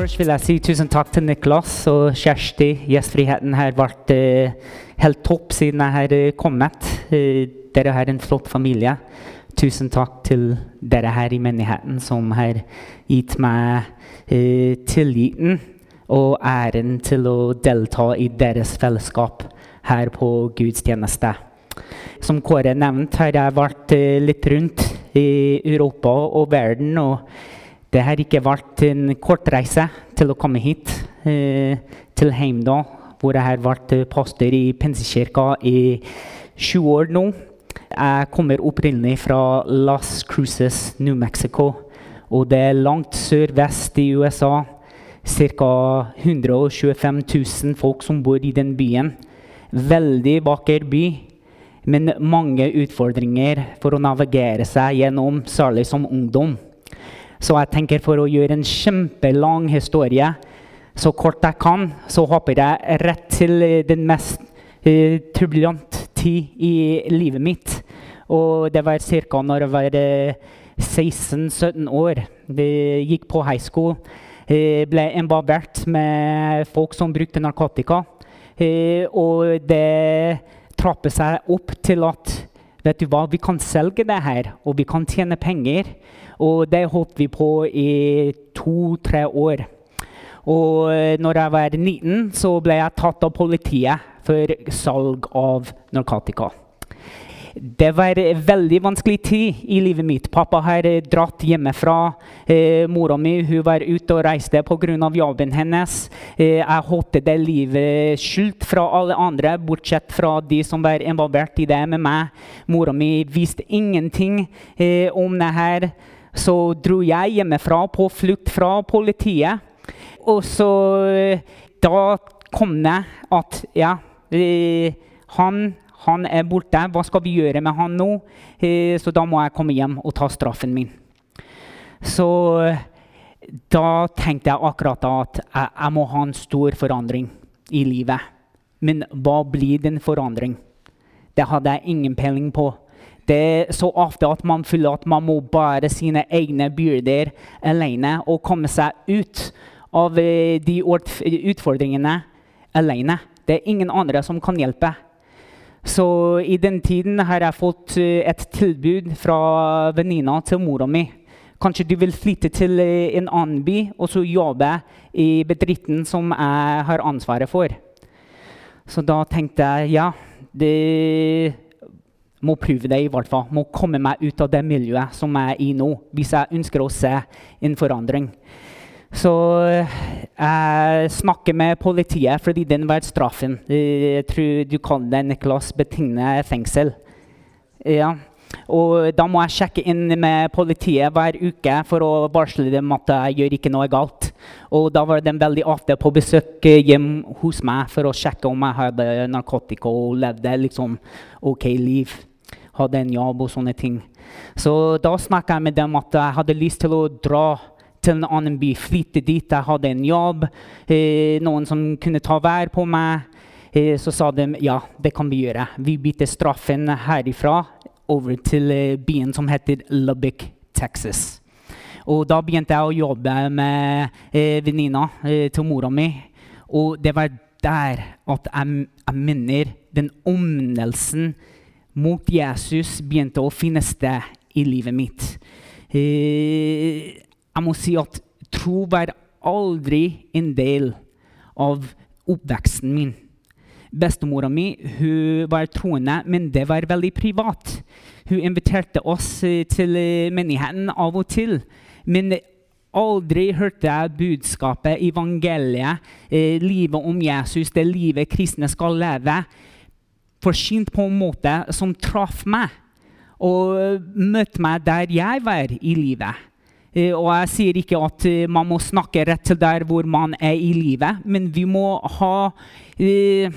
Først vil jeg si tusen takk til Niklas og Kjersti. Gjestfriheten har vært eh, helt topp siden jeg har eh, kommet. Eh, dere har en flott familie. Tusen takk til dere her i menigheten som har gitt meg tilliten og æren til å delta i deres fellesskap her på gudstjeneste. Som Kåre nevnte, har jeg vært litt rundt i Europa og verden. og det har ikke vært en kortreise til å komme hit, eh, til Heimdal, hvor jeg har vært eh, pastor i Pensekirka i 20 år nå. Jeg kommer opprinnelig fra Las Cruces, New Mexico. Og det er langt sør-vest i USA. Ca. 125 000 folk som bor i den byen. Veldig vakker by, men mange utfordringer for å navigere seg gjennom, særlig som ungdom. Så jeg tenker for å gjøre en kjempelang historie så kort jeg kan, så håper jeg rett til den mest uh, turbulente tid i livet mitt. Og det var ca. når jeg var uh, 16-17 år. Jeg gikk på high school. Uh, ble involvert med folk som brukte narkotika. og det trappet seg opp til at vet du hva, vi kan selge det her, og vi kan tjene penger. Og det holdt vi på i to-tre år. Og eh, når jeg var 19, så ble jeg tatt av politiet for salg av narkotika. Det var en veldig vanskelig tid i livet mitt. Pappa har dratt hjemmefra. Eh, Mora mi hun var ute og reiste pga. jobben hennes. Eh, jeg holdt det livet skjult fra alle andre, bortsett fra de som var involvert i det med meg. Mora mi visste ingenting eh, om det her. Så dro jeg hjemmefra på flukt fra politiet. Og så eh, Da kom det at ja, eh, han han er borte. Hva skal vi gjøre med han nå? Eh, så da må jeg komme hjem og ta straffen min. Så da tenkte jeg akkurat at jeg, jeg må ha en stor forandring i livet. Men hva blir den forandring? Det hadde jeg ingen peiling på. Det er så ofte at man føler at man må bære sine egne byrder alene og komme seg ut av de utfordringene alene. Det er ingen andre som kan hjelpe. Så i den tiden har jeg fått eh, et tilbud fra venninna til mora mi. Kanskje du vil flytte til eh, en annen by og så jobbe i bedriften som jeg har ansvaret for. Så da tenkte jeg ja, det må prøve det i hvert fall. Må komme meg ut av det miljøet som jeg er i nå, hvis jeg ønsker å se en forandring. Så eh, jeg snakker med politiet fordi den var straffen. Jeg tror du kaller det Niklas betinget fengsel. Ja. Og da må jeg sjekke inn med politiet hver uke for å varsle dem at jeg gjør ikke noe galt. Og da var de veldig ofte på besøk hjem hos meg for å sjekke om jeg hadde narkotika og levde liksom ok liv. Hadde en jobb og sånne ting. Så da snakka jeg med dem at jeg hadde lyst til å dra til en annen by. Flytte dit. Jeg hadde en jobb, eh, noen som kunne ta vær på meg. Eh, så sa de ja, det kan vi gjøre. Vi bytter straffen herifra over til eh, byen som heter Lubbock, Texas. Og da begynte jeg å jobbe med eh, venninna eh, til mora mi. Og det var der at jeg, jeg minner den omnelsen mot Jesus begynte å finne sted i livet mitt. Eh, jeg må si at tro var aldri en del av oppveksten min. Bestemora mi var troende, men det var veldig privat. Hun inviterte oss eh, til eh, menigheten av og til. Men aldri hørte jeg budskapet, evangeliet, eh, livet om Jesus, det livet kristne skal leve, forsynt på en måte som traff meg og møtte meg der jeg var i livet. Eh, og jeg sier ikke at eh, man må snakke rett til der hvor man er i livet, men vi må ha eh,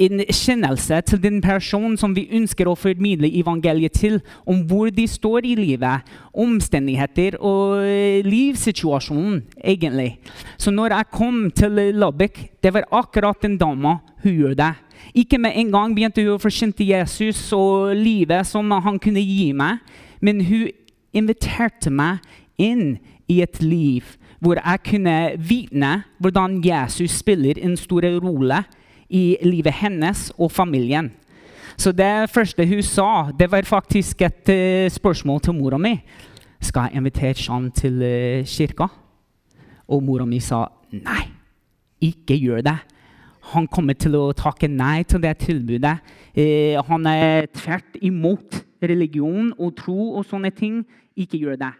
en kjennelse til den personen som vi ønsker å formidle evangeliet til, om hvor de står i livet, omstendigheter og eh, livssituasjonen, egentlig. Så når jeg kom til Labek, det var akkurat den dama hun gjorde det. Ikke med en gang begynte hun å forkynne Jesus og livet som han kunne gi meg, men hun inviterte meg inn i et liv hvor jeg kunne vitne hvordan Jesus spiller en stor rolle i livet hennes og familien. Så det første hun sa, det var faktisk et uh, spørsmål til mora mi. Skal jeg invitere Jean til uh, kirka? Og mora mi sa nei, ikke gjør det. Han kommer til å takke nei til det tilbudet. Eh, han er tvert imot religion og tro og sånne ting. Ikke gjør det.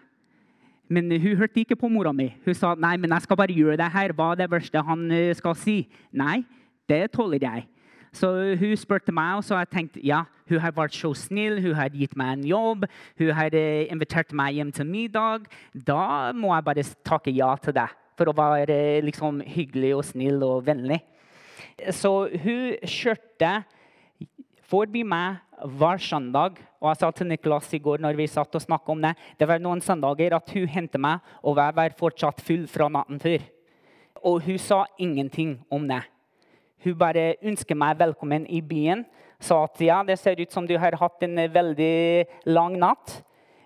Men hun hørte ikke på mora mi. Hun sa nei, men jeg skal bare gjøre det her. Hva er det verste han eh, skal si? Nei, det tåler jeg. Så hun spurte meg, og så jeg tenkte ja, hun har vært så snill, hun har gitt meg en jobb, hun har eh, invitert meg hjem til middag. Da må jeg bare takke ja til det, for å være liksom, hyggelig og snill og vennlig. Så hun kjørte forbi meg hver søndag. Og jeg sa til Niklas i går når vi satt og snakket om det, det var noen søndager at hun hentet meg, og jeg var fortsatt full fra natten før. Og hun sa ingenting om det. Hun bare ønsket meg velkommen i byen. Sa at ja, det ser ut som du har hatt en veldig lang natt,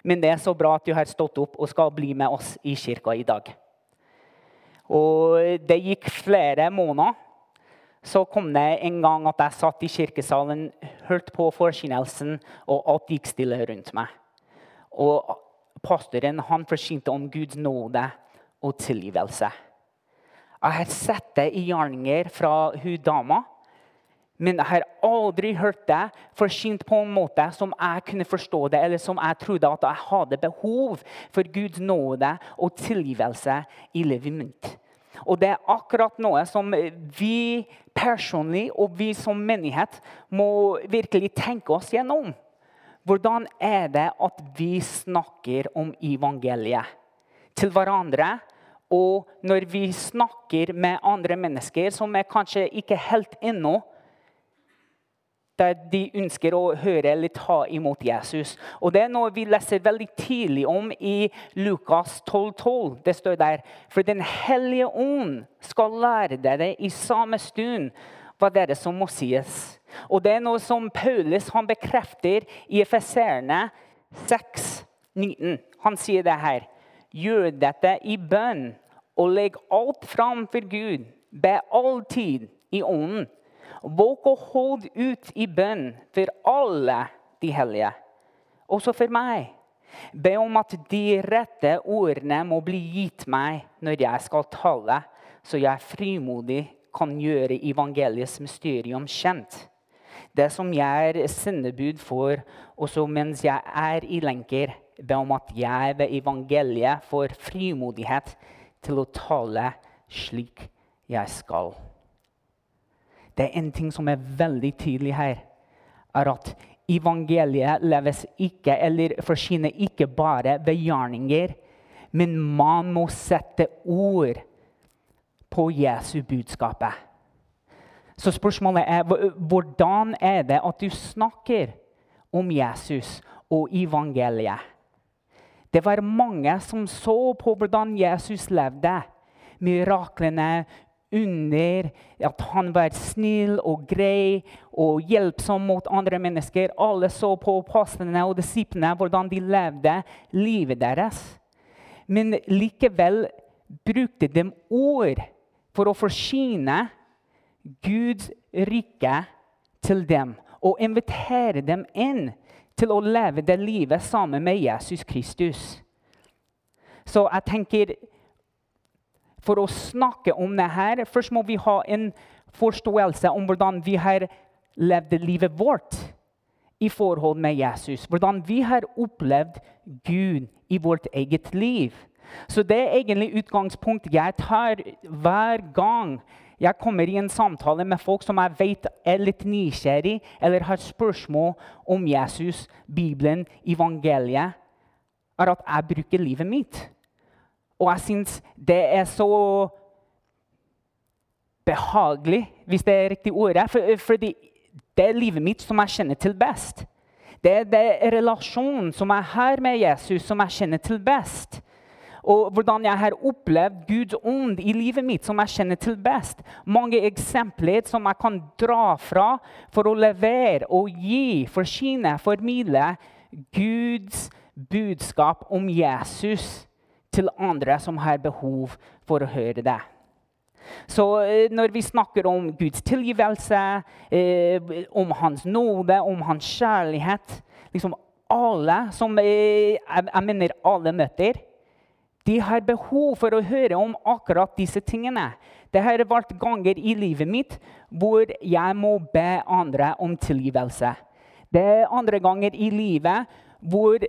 men det er så bra at du har stått opp og skal bli med oss i kirka i dag. Og det gikk flere måneder så kom det en gang at jeg satt i kirkesalen, hørte på forkynnelsen, og alt gikk stille rundt meg. Og pastoren han forsynte om Guds nåde og tilgivelse. Jeg har sett det i gjerninger fra hun dama, men jeg har aldri hørt det forsynt på en måte som jeg kunne forstå det, eller som jeg trodde at jeg hadde behov for Guds nåde og tilgivelse i livet mitt. Og det er akkurat noe som vi personlig og vi som menighet må virkelig tenke oss gjennom. Hvordan er det at vi snakker om evangeliet til hverandre? Og når vi snakker med andre mennesker som er kanskje ikke helt ennå der de ønsker å høre eller ta imot Jesus. Og Det er noe vi leser veldig tidlig om i Lukas 12,12. 12. Det står der For Den hellige ånd skal lære dere i samme stund hva dere som må sies. Og Det er noe som Paulus han bekrefter i Efeserne 6,19. Han sier det her. Gjør dette i bønn og legg alt fram for Gud. Be alltid i ånden Våg å holde ut i bønn for alle de hellige, også for meg. Be om at de rette ordene må bli gitt meg når jeg skal tale, så jeg frimodig kan gjøre evangeliets mysterium kjent. Det som jeg er sendebud for, også mens jeg er i lenker, be om at jeg ved evangeliet får frimodighet til å tale slik jeg skal. Det er en ting som er veldig tydelig her. er at Evangeliet leves ikke eller forsyner ikke bare ved gjerninger, men man må sette ord på Jesu budskapet. Så spørsmålet er hvordan er det at du snakker om Jesus og evangeliet? Det var mange som så på hvordan Jesus levde. Miraklene, under at han var snill og grei og hjelpsom mot andre mennesker. Alle så på apostlene og disiplene hvordan de levde livet deres. Men likevel brukte de ord for å forsyne Guds rike til dem og invitere dem inn til å leve det livet sammen med Jesus Kristus. Så jeg tenker for å snakke om det her, først må vi ha en forståelse om hvordan vi har levd livet vårt i forhold med Jesus. Hvordan vi har opplevd Gud i vårt eget liv. Så det er egentlig utgangspunktet jeg tar hver gang jeg kommer i en samtale med folk som jeg vet er litt nysgjerrig eller har spørsmål om Jesus, Bibelen, evangeliet. er at jeg bruker livet mitt. Og jeg syns det er så behagelig, hvis det er riktig ordet. For, fordi det er livet mitt som jeg kjenner til best. Det er det relasjonen som jeg har med Jesus, som jeg kjenner til best. Og hvordan jeg har opplevd Guds ånd i livet mitt, som jeg kjenner til best. Mange eksempler som jeg kan dra fra for å levere og gi, forsyne, formidle Guds budskap om Jesus til andre som har behov for å høre det. Så eh, når vi snakker om Guds tilgivelse, eh, om Hans nåde, om Hans kjærlighet liksom Alle som eh, jeg mener alle møter, de har behov for å høre om akkurat disse tingene. Det har vært ganger i livet mitt hvor jeg må be andre om tilgivelse. Det er andre ganger i livet hvor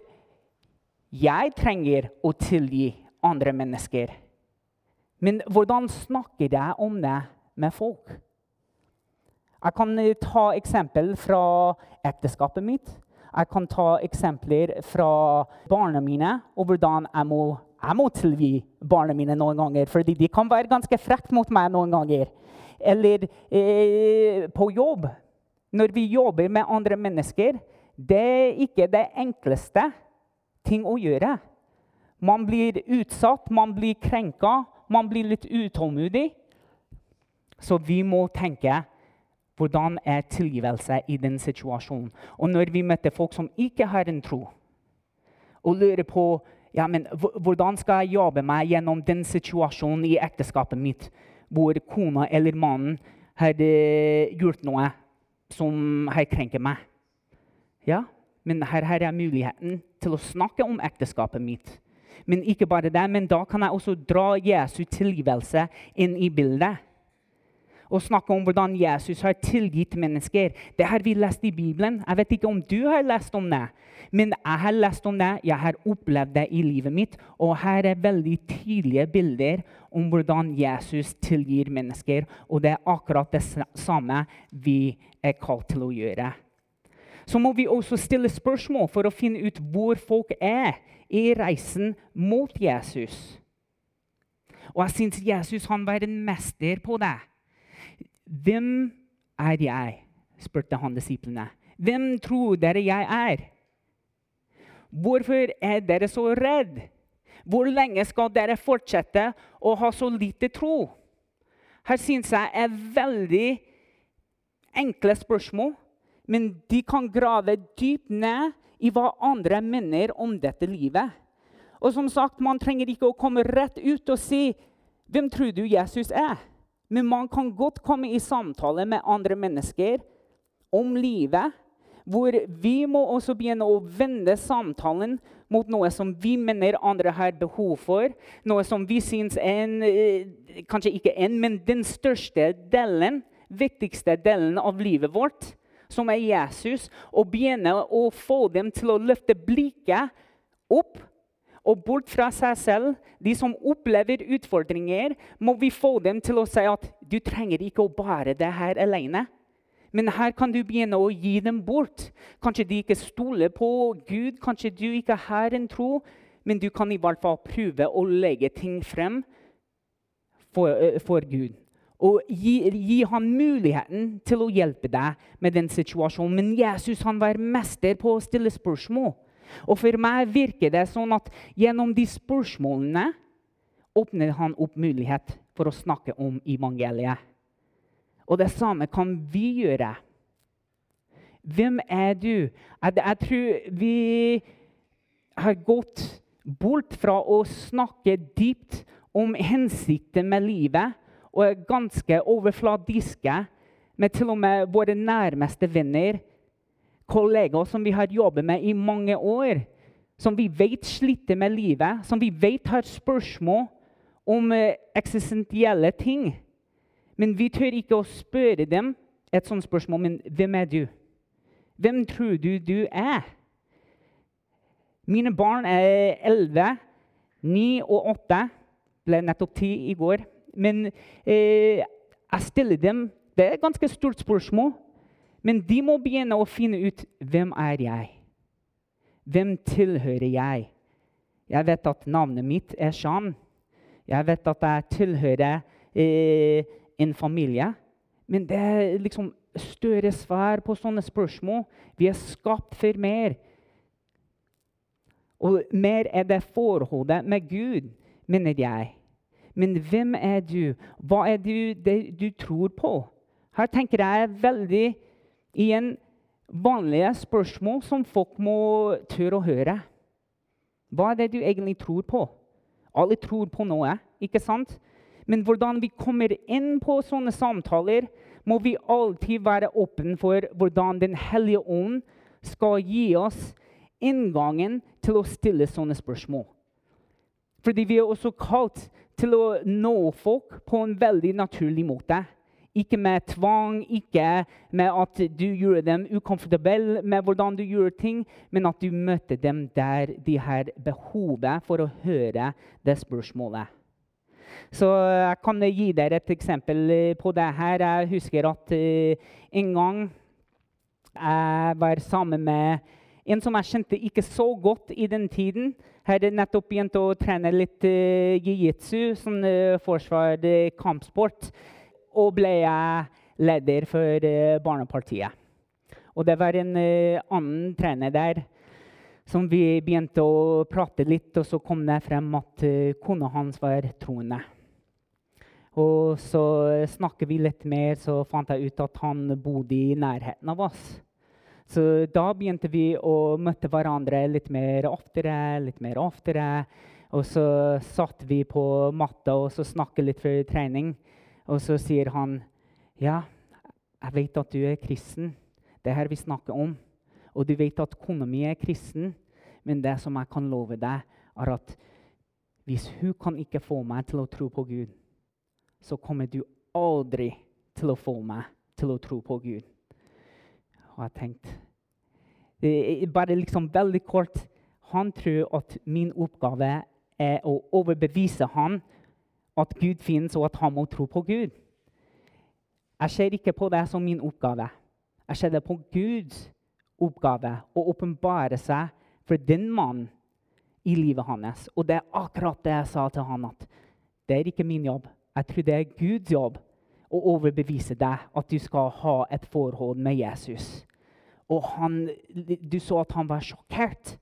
jeg trenger å tilgi andre mennesker. Men hvordan snakker jeg om det med folk? Jeg kan eh, ta eksempel fra ekteskapet mitt. Jeg kan ta eksempler fra barna mine og hvordan jeg må, jeg må tilgi barna mine noen ganger. Fordi de kan være ganske frekke mot meg noen ganger. Eller eh, på jobb. Når vi jobber med andre mennesker, det er ikke det enkleste ting å gjøre. Man blir utsatt, man blir krenka, man blir litt utålmodig. Så vi må tenke hvordan er tilgivelse i den situasjonen? Og når vi møter folk som ikke har en tro, og lurer på ja, men hvordan skal jeg jobbe meg gjennom den situasjonen i ekteskapet mitt hvor kona eller mannen har eh, gjort noe som har krenket meg? Ja, men her har jeg muligheten til å snakke om ekteskapet mitt. Men ikke bare det, men da kan jeg også dra Jesu tilgivelse inn i bildet. Og snakke om hvordan Jesus har tilgitt mennesker. Det har vi lest i Bibelen. Jeg vet ikke om du har lest om det, men jeg har lest om det. Jeg har opplevd det i livet mitt. Og her er veldig tydelige bilder om hvordan Jesus tilgir mennesker. Og det er akkurat det samme vi er kalt til å gjøre så må vi også stille spørsmål for å finne ut hvor folk er i reisen mot Jesus. Og jeg syns Jesus han var en mester på det. Hvem er jeg? spurte han disiplene. Hvem tror dere jeg er? Hvorfor er dere så redd? Hvor lenge skal dere fortsette å ha så lite tro? Her syns jeg er veldig enkle spørsmål men de kan grave dypt ned i hva andre mener om dette livet. Og som sagt, Man trenger ikke å komme rett ut og si 'Hvem tror du Jesus er?' Men man kan godt komme i samtale med andre mennesker om livet. Hvor vi må også begynne å vende samtalen mot noe som vi mener andre har behov for. Noe som vi syns en, eh, kanskje ikke en, men den største delen, viktigste delen av livet vårt som er Jesus, og begynne å få dem til å løfte blikket opp og bort fra seg selv. De som opplever utfordringer, må vi få dem til å si at du trenger ikke å bære det her alene. Men her kan du begynne å gi dem bort. Kanskje de ikke stoler på Gud, kanskje du ikke har en tro. Men du kan i hvert fall prøve å legge ting frem for, eh, for Gud og gi, gi ham muligheten til å hjelpe deg med den situasjonen. Men Jesus han var mester på å stille spørsmål. Og for meg virker det sånn at gjennom de spørsmålene åpner han opp mulighet for å snakke om evangeliet. Og det samme kan vi gjøre. Hvem er du? Jeg tror vi har gått bort fra å snakke dypt om hensikten med livet og er ganske overfladiske med til og med våre nærmeste venner, kollegaer som vi har jobbet med i mange år, som vi vet sliter med livet, som vi vet har spørsmål om eh, eksistensielle ting. Men vi tør ikke å spørre dem et sånt spørsmål. Men hvem er du? Hvem tror du du er? Mine barn er 11, 9 og 8. Ble nettopp 10 i går. Men eh, jeg stiller dem Det er et ganske stort spørsmål. Men de må begynne å finne ut hvem er jeg Hvem tilhører jeg? Jeg vet at navnet mitt er Shan. Jeg vet at jeg tilhører eh, en familie. Men det er liksom større svar på sånne spørsmål. Vi er skapt for mer. Og mer er det forholdet med Gud, mener jeg. Men hvem er du? Hva er det du, du tror på? Her tenker jeg veldig i en vanlige spørsmål som folk må tørre å høre. Hva er det du egentlig tror på? Alle tror på noe, ikke sant? Men hvordan vi kommer inn på sånne samtaler, må vi alltid være åpne for hvordan Den hellige ånd skal gi oss inngangen til å stille sånne spørsmål. Fordi vi er også kalt til å nå folk på en veldig naturlig måte. Ikke med tvang, ikke med at du gjør dem ukomfortable med hvordan du gjør ting, men at du møter dem der de har behovet for å høre det spørsmålet. Så jeg kan gi dere et eksempel på det her. Jeg husker at uh, en gang jeg var sammen med en som jeg kjente ikke så godt i den tiden. Jeg hadde nettopp begynt å trene litt uh, jiu-jitsu, sånn uh, forsvar, uh, kampsport. Og ble jeg leder for uh, Barnepartiet. Og det var en annen trener der som vi begynte å prate litt, og så kom det frem at kona hans var troende. Og så snakket vi litt mer, så fant jeg ut at han bodde i nærheten av oss. Så da begynte vi å møte hverandre litt mer oftere, litt mer oftere. Og så satt vi på matta og så snakket litt før trening. Og så sier han, 'Ja, jeg vet at du er kristen. Det er her vi snakker om.' 'Og du vet at kona mi er kristen.' Men det som jeg kan love deg, er at hvis hun kan ikke få meg til å tro på Gud, så kommer du aldri til å få meg til å tro på Gud har jeg tenkt. Bare liksom veldig kort Han tror at min oppgave er å overbevise ham at Gud finnes, og at han må tro på Gud. Jeg ser ikke på det som min oppgave. Jeg ser det på Guds oppgave å åpenbare seg for den mannen i livet hans. Og det er akkurat det jeg sa til han, at det er ikke min jobb. Jeg tror det er Guds jobb å overbevise deg at du skal ha et forhold med Jesus. Og han, du så at han var sjokkert.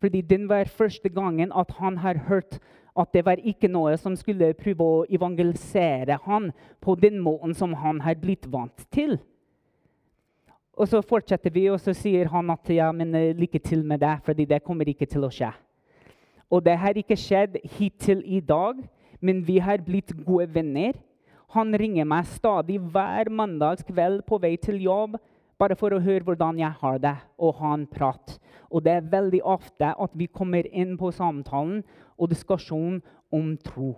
Fordi den var første gangen at han har hørt at det var ikke noe som skulle prøve å evangelisere han på den måten som han har blitt vant til. Og så fortsetter vi, og så sier han at ja, men eh, lykke til med det, fordi det kommer ikke til å skje. Og det har ikke skjedd hittil i dag, men vi har blitt gode venner. Han ringer meg stadig hver mandagskveld på vei til jobb bare for å høre hvordan jeg har det, og ha en prat. Og det er veldig ofte at vi kommer inn på samtalen og diskusjonen om tro.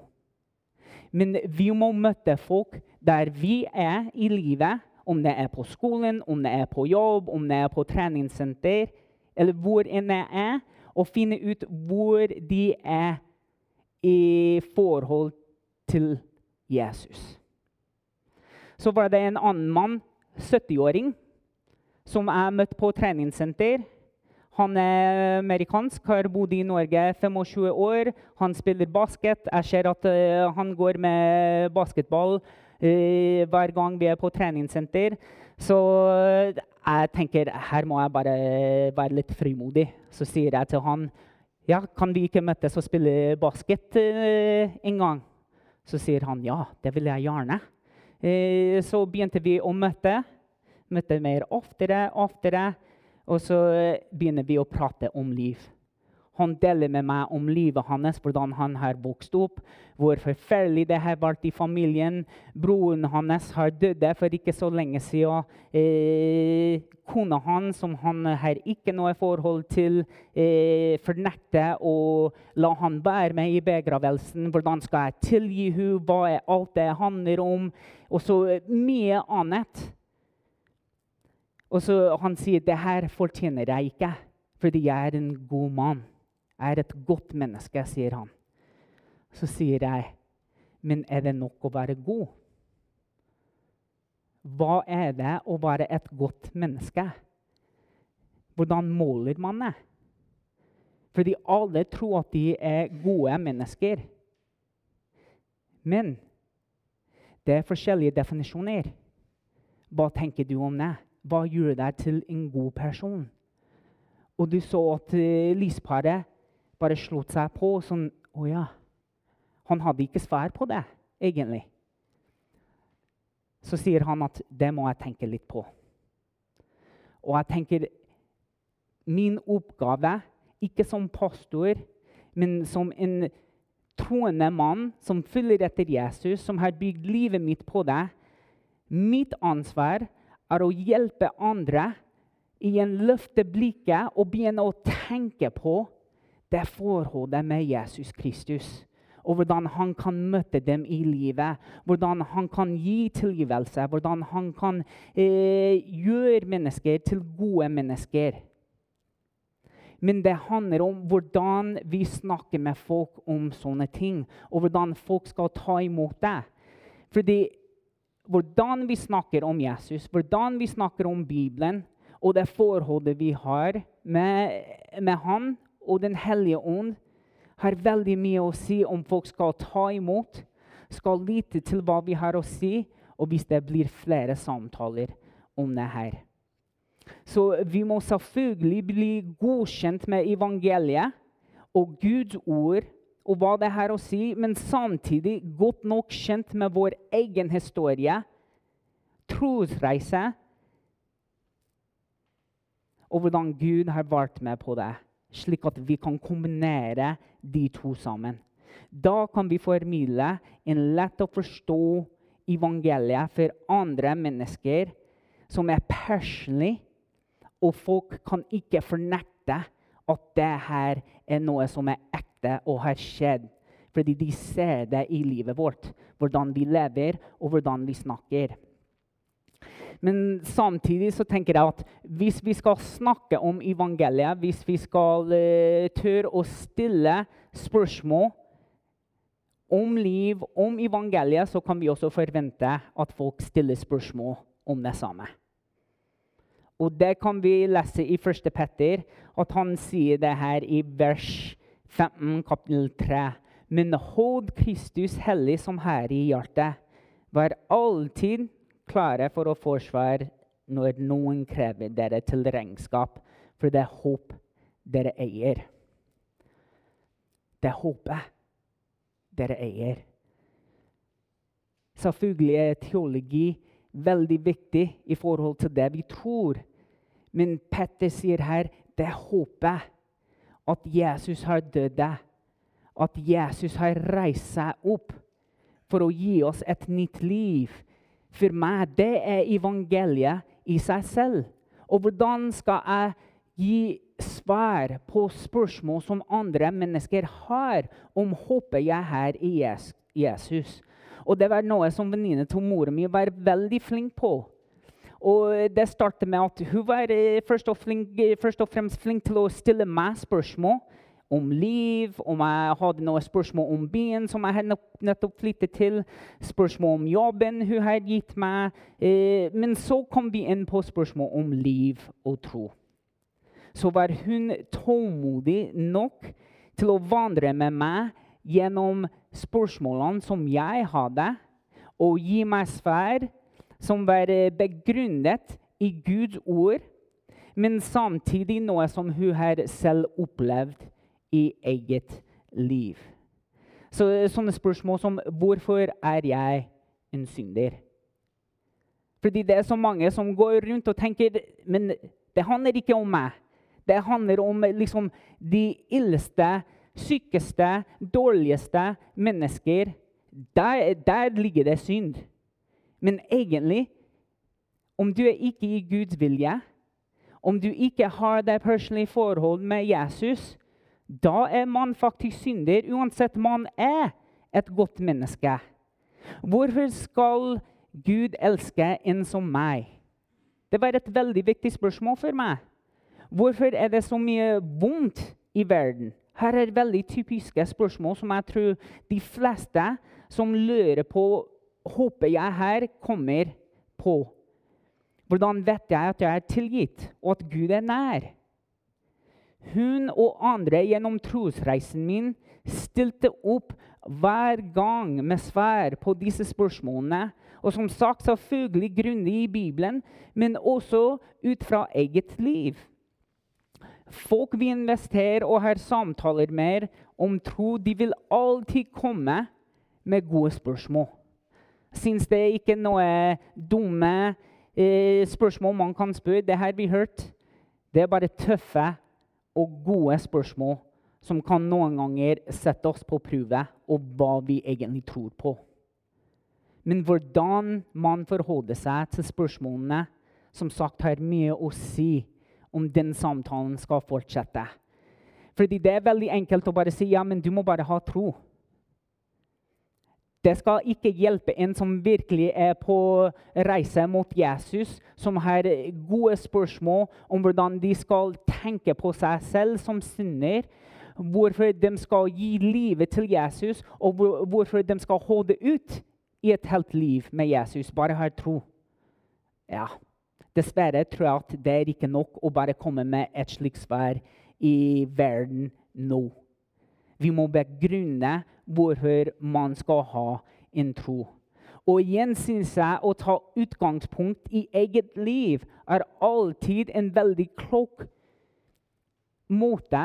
Men vi må møte folk der vi er i livet, om det er på skolen, om det er på jobb, om det er på treningssenter, eller hvor enn det er, og finne ut hvor de er i forhold til Jesus. Så var det en annen mann, 70-åring, som jeg møtte på treningssenter. Han er amerikansk, har bodd i Norge 25 år. Han spiller basket. Jeg ser at uh, han går med basketball uh, hver gang vi er på treningssenter. Så uh, jeg tenker her må jeg bare være litt frimodig. Så sier jeg til han ja, kan vi ikke møtes og spille basket en gang. Så sier han ja, det vil jeg gjerne. Så begynte vi å møte Møtte mer oftere, oftere. Og så begynner vi å prate om liv. Han deler med meg om livet hans, hvordan han har vokst opp, hvor forferdelig det har vært i familien. Broren hans har dødd for ikke så lenge siden. Eh, kona hans, som han har ikke noe forhold til, eh, fornekter å la han være med i begravelsen. Hvordan skal jeg tilgi henne? Hva er alt det handler om? Og så mye annet. Og så Han sier det her fortjener jeg ikke, fordi jeg er en god mann. Jeg er et godt menneske, sier han. Så sier jeg, men er det nok å være god? Hva er det å være et godt menneske? Hvordan måler man det? Fordi alle tror at de er gode mennesker. Men det er forskjellige definisjoner. Hva tenker du om det? Hva gjør deg til en god person? Og du så at uh, lysparet bare slått seg på sånn Å ja. Han hadde ikke svar på det, egentlig. Så sier han at det må jeg tenke litt på. Og jeg tenker min oppgave, ikke som pastor, men som en troende mann som følger etter Jesus, som har bygd livet mitt på det Mitt ansvar er å hjelpe andre igjen løfte blikket og begynne å tenke på det forholdet med Jesus Kristus. Og hvordan han kan møte dem i livet, hvordan han kan gi tilgivelse, hvordan han kan eh, gjøre mennesker til gode mennesker. Men det handler om hvordan vi snakker med folk om sånne ting, og hvordan folk skal ta imot det. Fordi hvordan vi snakker om Jesus, hvordan vi snakker om Bibelen, og det forholdet vi har med, med Han og Den hellige ånd, har veldig mye å si om folk skal ta imot, skal lytte til hva vi har å si, og hvis det blir flere samtaler om det her. Så vi må selvfølgelig bli godkjent med evangeliet og Guds ord og hva det har å si, men samtidig godt nok kjent med vår egen historie, trosreise og hvordan Gud har vært med på det, slik at vi kan kombinere de to sammen. Da kan vi formidle en lett å forstå evangeliet for andre mennesker som er personlig, og folk kan ikke fornekte at det her er noe som er ekte og har skjedd. Fordi de ser det i livet vårt, hvordan vi lever og hvordan vi snakker. Men samtidig så tenker jeg at hvis vi skal snakke om evangeliet, hvis vi skal uh, tørre å stille spørsmål om liv, om evangeliet, så kan vi også forvente at folk stiller spørsmål om det samme. Og det kan vi lese i 1. Petter, at han sier det her i vers 15, kapittel 3. Men hold Kristus hellig som Herre i hjertet. Vær alltid klare for å forsvare når noen krever dere til regnskap, for det er håp dere eier. Det er håpet dere eier. Selvfølgelig er teologi veldig viktig i forhold til det vi tror. Men Petter sier her det håpet. At Jesus har dødd. At Jesus har reist seg opp for å gi oss et nytt liv. For meg det er evangeliet i seg selv. Og hvordan skal jeg gi svar på spørsmål som andre mennesker har om håpet jeg har i Jesus? Og det var noe som venninnen til mora mi var veldig flink på. Og Det startet med at hun var eh, først og, flink, først og fremst flink til å stille meg spørsmål om liv, om jeg hadde noen spørsmål om byen som jeg hadde nettopp flyttet til, spørsmål om jobben hun hadde gitt meg. Eh, men så kom vi inn på spørsmål om liv og tro. Så var hun tålmodig nok til å vandre med meg gjennom spørsmålene som jeg hadde, og gi meg svar som var begrunnet i Guds ord, men samtidig noe som hun har selv opplevd i eget liv. Så, sånne spørsmål som 'Hvorfor er jeg en synder?' Fordi det er så mange som går rundt og tenker men det handler ikke om meg. Det handler om liksom, de illeste, sykeste, dårligste mennesker. Der, der ligger det synd. Men egentlig, om du er ikke i Guds vilje, om du ikke har det personlige forhold med Jesus, da er man faktisk synder, uansett man er et godt menneske. Hvorfor skal Gud elske en som meg? Det var et veldig viktig spørsmål for meg. Hvorfor er det så mye vondt i verden? Her er veldig typiske spørsmål som jeg tror de fleste som lurer på, håper jeg her kommer på. Hvordan vet jeg at jeg er tilgitt, og at Gud er nær? hun og andre gjennom trosreisen min stilte opp hver gang med svar på disse spørsmålene. Og som sagt selvfølgelig grundig i Bibelen, men også ut fra eget liv. Folk vi investerer og har samtaler med om tro, de vil alltid komme med gode spørsmål. Syns det ikke noe dumme eh, spørsmål man kan spørre. Det har vi hørt. Det er bare tøffe og gode spørsmål som kan noen ganger sette oss på prøve og hva vi egentlig tror på. Men hvordan man forholder seg til spørsmålene, som sagt har mye å si om den samtalen skal fortsette. Fordi det er veldig enkelt å bare si ja, men du må bare ha tro. Det skal ikke hjelpe en som virkelig er på reise mot Jesus, som har gode spørsmål om hvordan de skal tenke på seg selv som synder, hvorfor de skal gi livet til Jesus, og hvorfor de skal holde ut i et helt liv med Jesus. Bare ha tro. Ja, Dessverre tror jeg at det er ikke nok å bare komme med et slikt svar i verden nå. Vi må begrunne hvorfor man skal ha en tro. Og igjen syns jeg å ta utgangspunkt i eget liv er alltid en veldig klok måte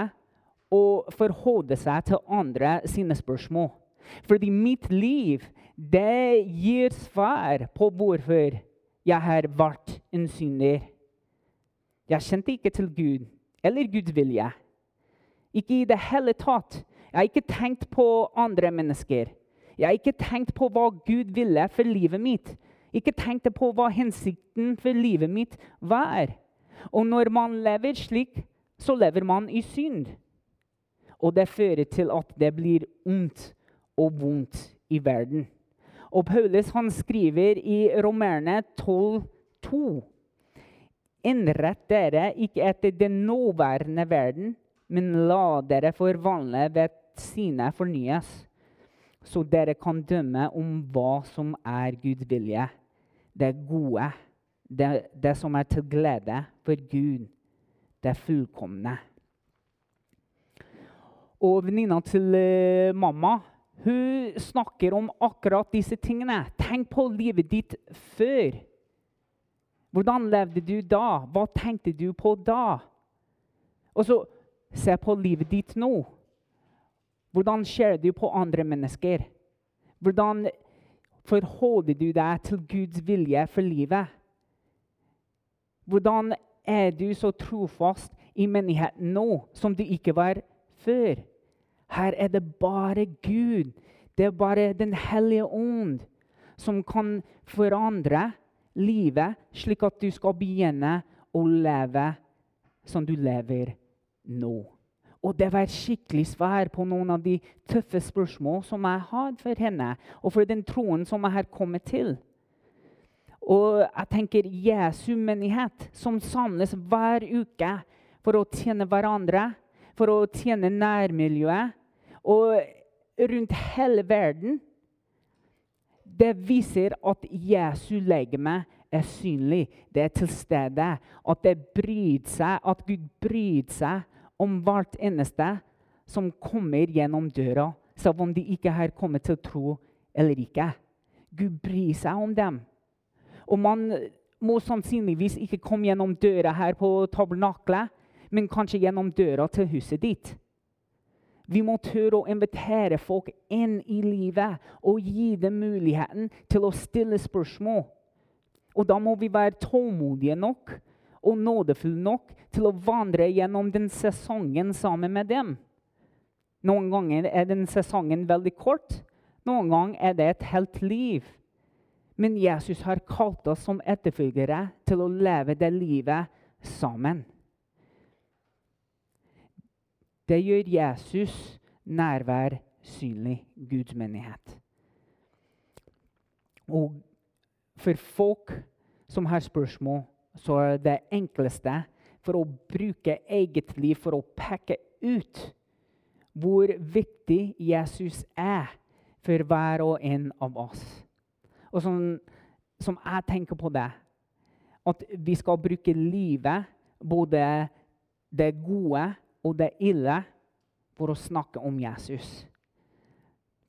å forholde seg til andre sine spørsmål. Fordi mitt liv det gir svar på hvorfor jeg har vært en synder. Jeg kjente ikke til Gud eller Guds vilje. Ikke i det hele tatt. Jeg har ikke tenkt på andre mennesker. Jeg har ikke tenkt på hva Gud ville for livet mitt. Ikke tenkt på hva hensikten for livet mitt var. Og når man lever slik, så lever man i synd. Og det fører til at det blir ondt og vondt i verden. Og Paulus han skriver i Romerne 12,2.: Innrett dere ikke etter den nåværende verden, men la dere forvandle ved sine fornyes, så dere kan dømme om hva som er Guds vilje, det gode, det, det som er til glede for Gud, det fullkomne. Og venninna til uh, mamma hun snakker om akkurat disse tingene. Tenk på livet ditt før. Hvordan levde du da? Hva tenkte du på da? Og så se på livet ditt nå. Hvordan ser du på andre mennesker? Hvordan forholder du deg til Guds vilje for livet? Hvordan er du så trofast i menigheten nå som du ikke var før? Her er det bare Gud. Det er bare Den hellige ånd som kan forandre livet, slik at du skal begynne å leve som du lever nå. Og det var skikkelig svar på noen av de tøffe spørsmål som jeg har for henne, og for den troen som jeg har kommet til. Og jeg tenker Jesu menighet, som samles hver uke for å tjene hverandre, for å tjene nærmiljøet, og rundt hele verden Det viser at Jesu legeme er synlig. Det er til stede. At det bryr seg, at Gud bryr seg om hvert eneste som kommer gjennom døra, selv om de ikke har kommet til tro eller ikke. Gud bryr seg om dem. Og man må sannsynligvis ikke komme gjennom døra her på tabernaklet, men kanskje gjennom døra til huset ditt. Vi må tørre å invitere folk inn i livet og gi dem muligheten til å stille spørsmål. Og da må vi være tålmodige nok og nådefull nok til å vandre gjennom den sesongen sammen med dem. Noen ganger er den sesongen veldig kort, noen ganger er det et helt liv. Men Jesus har kalt oss som etterfølgere til å leve det livet sammen. Det gjør Jesus nærvær synlig, Guds menighet. Og for folk som har spørsmål så er det enkleste for å bruke eget liv for å peke ut hvor viktig Jesus er for hver og en av oss. Og som, som jeg tenker på det, at vi skal bruke livet, både det gode og det ille for å snakke om Jesus.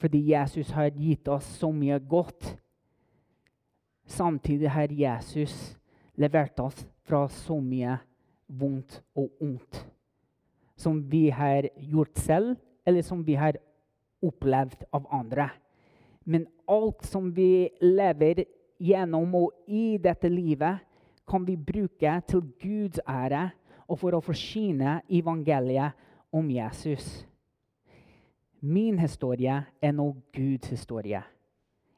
Fordi Jesus har gitt oss så mye godt. Samtidig har Jesus levert oss fra så mye vondt og ondt. Som vi har gjort selv, eller som vi har opplevd av andre. Men alt som vi lever gjennom og i dette livet, kan vi bruke til Guds ære og for å forsyne evangeliet om Jesus. Min historie er nå Guds historie.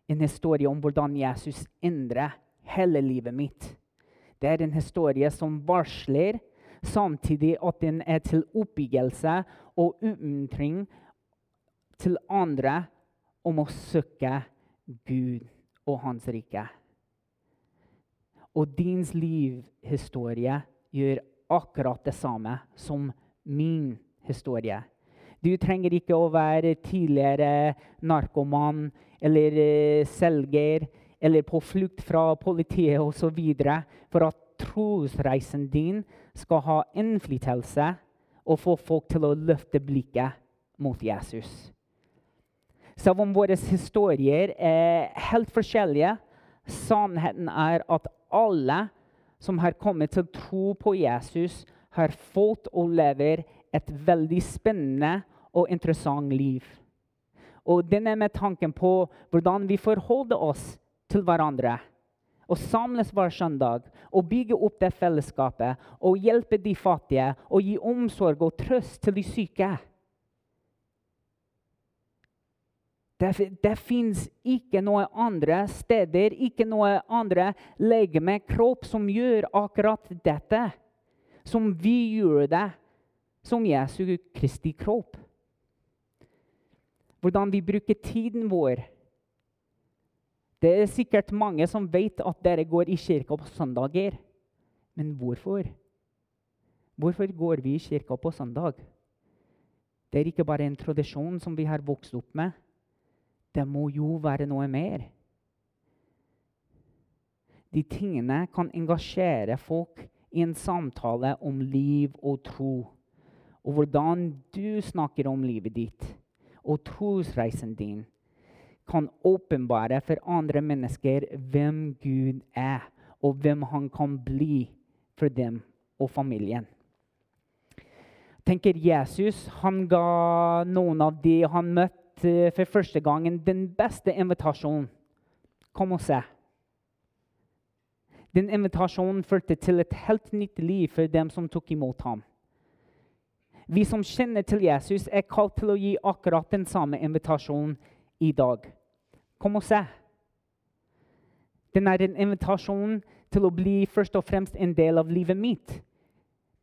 En historie om hvordan Jesus endrer hele livet mitt. Det er en historie som varsler, samtidig at den er til oppbyggelse og oppmuntring til andre om å søke Gud og Hans rike. Og din livhistorie gjør akkurat det samme som min historie. Du trenger ikke å være tidligere narkoman eller uh, selger eller på flukt fra politiet osv. for at trosreisen din skal ha innflytelse og få folk til å løfte blikket mot Jesus. Selv om våre historier er helt forskjellige, sannheten er at alle som har kommet til tro på Jesus, har fått og lever et veldig spennende og interessant liv. Og den er med tanken på hvordan vi forholder oss til hverandre. Og samles hver søndag og bygge opp det fellesskapet og hjelpe de fattige og gi omsorg og trøst til de syke. Det, det fins ikke noe andre steder, ikke noe andre legeme, kropp, som gjør akkurat dette. Som vi gjør det, som Jesu Kristi kropp. Hvordan vi bruker tiden vår. Det er sikkert mange som vet at dere går i kirka på søndager. Men hvorfor? Hvorfor går vi i kirka på søndag? Det er ikke bare en tradisjon som vi har vokst opp med. Det må jo være noe mer. De tingene kan engasjere folk i en samtale om liv og tro. Og hvordan du snakker om livet ditt og trosreisen din, kan åpenbare for andre mennesker hvem Gud er, og hvem han kan bli for dem og familien. tenker Jesus han ga noen av de han møtte Eh, for første gangen den beste invitasjonen. Kom og se. Den invitasjonen førte til et helt nytt liv for dem som tok imot ham. Vi som kjenner til Jesus, er kalt til å gi akkurat den samme invitasjonen i dag. Kom og se. Den er en invitasjon til å bli først og fremst en del av livet mitt.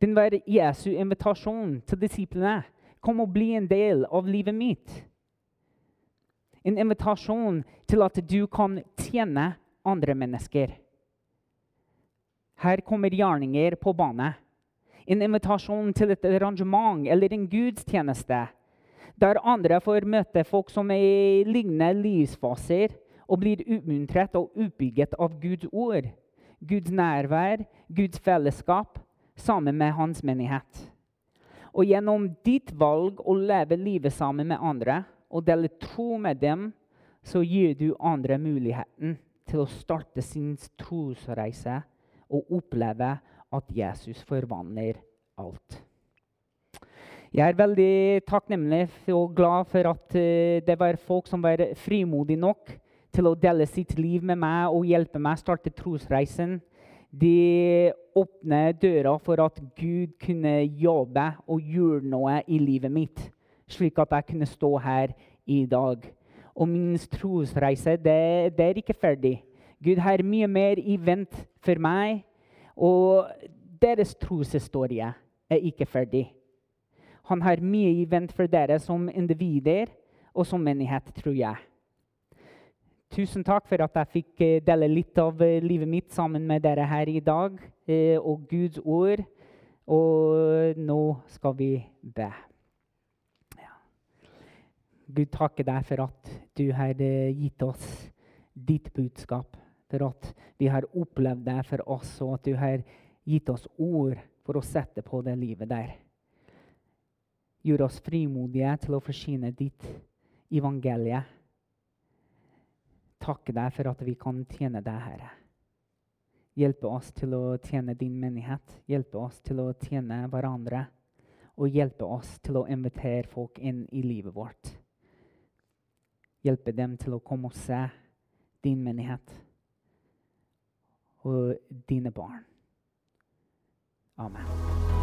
Den var Jesu invitasjon til disiplene. Kom og bli en del av livet mitt. En invitasjon til at du kan tjene andre mennesker. Her kommer gjerninger på bane. En invitasjon til et arrangement eller en gudstjeneste. Der andre får møte folk som er i lignende livsfaser, og blir oppmuntret og utbygget av Guds ord, Guds nærvær, Guds fellesskap, sammen med hans menighet. Og gjennom ditt valg å leve livet sammen med andre og dele tro med dem, så gir du andre muligheten til å starte sin trosreise og oppleve at Jesus forvandler alt. Jeg er veldig takknemlig og glad for at eh, det var folk som var frimodige nok til å dele sitt liv med meg og hjelpe meg å starte trosreisen. De åpner døra for at Gud kunne jobbe og gjøre noe i livet mitt slik at jeg kunne stå her i dag. Og min trosreise, det, det er ikke ferdig. Gud har mye mer i vent for meg. Og deres troshistorie er ikke ferdig. Han har mye i vent for dere som individer og som menighet, tror jeg. Tusen takk for at jeg fikk eh, dele litt av eh, livet mitt sammen med dere her i dag, eh, og Guds ord. Og nå skal vi be. Gud, takker deg for at du har gitt oss ditt budskap. For at vi har opplevd det for oss, og at du har gitt oss ord for å sette på det livet der. Gjør oss frimodige til å forsyne ditt evangelie. Takke deg for at vi kan tjene deg, Herre. Hjelpe oss til å tjene din menighet. Hjelpe oss til å tjene hverandre. Og hjelpe oss til å invitere folk inn i livet vårt. Hjelpe dem til å komme og se din menighet og dine barn. Amen.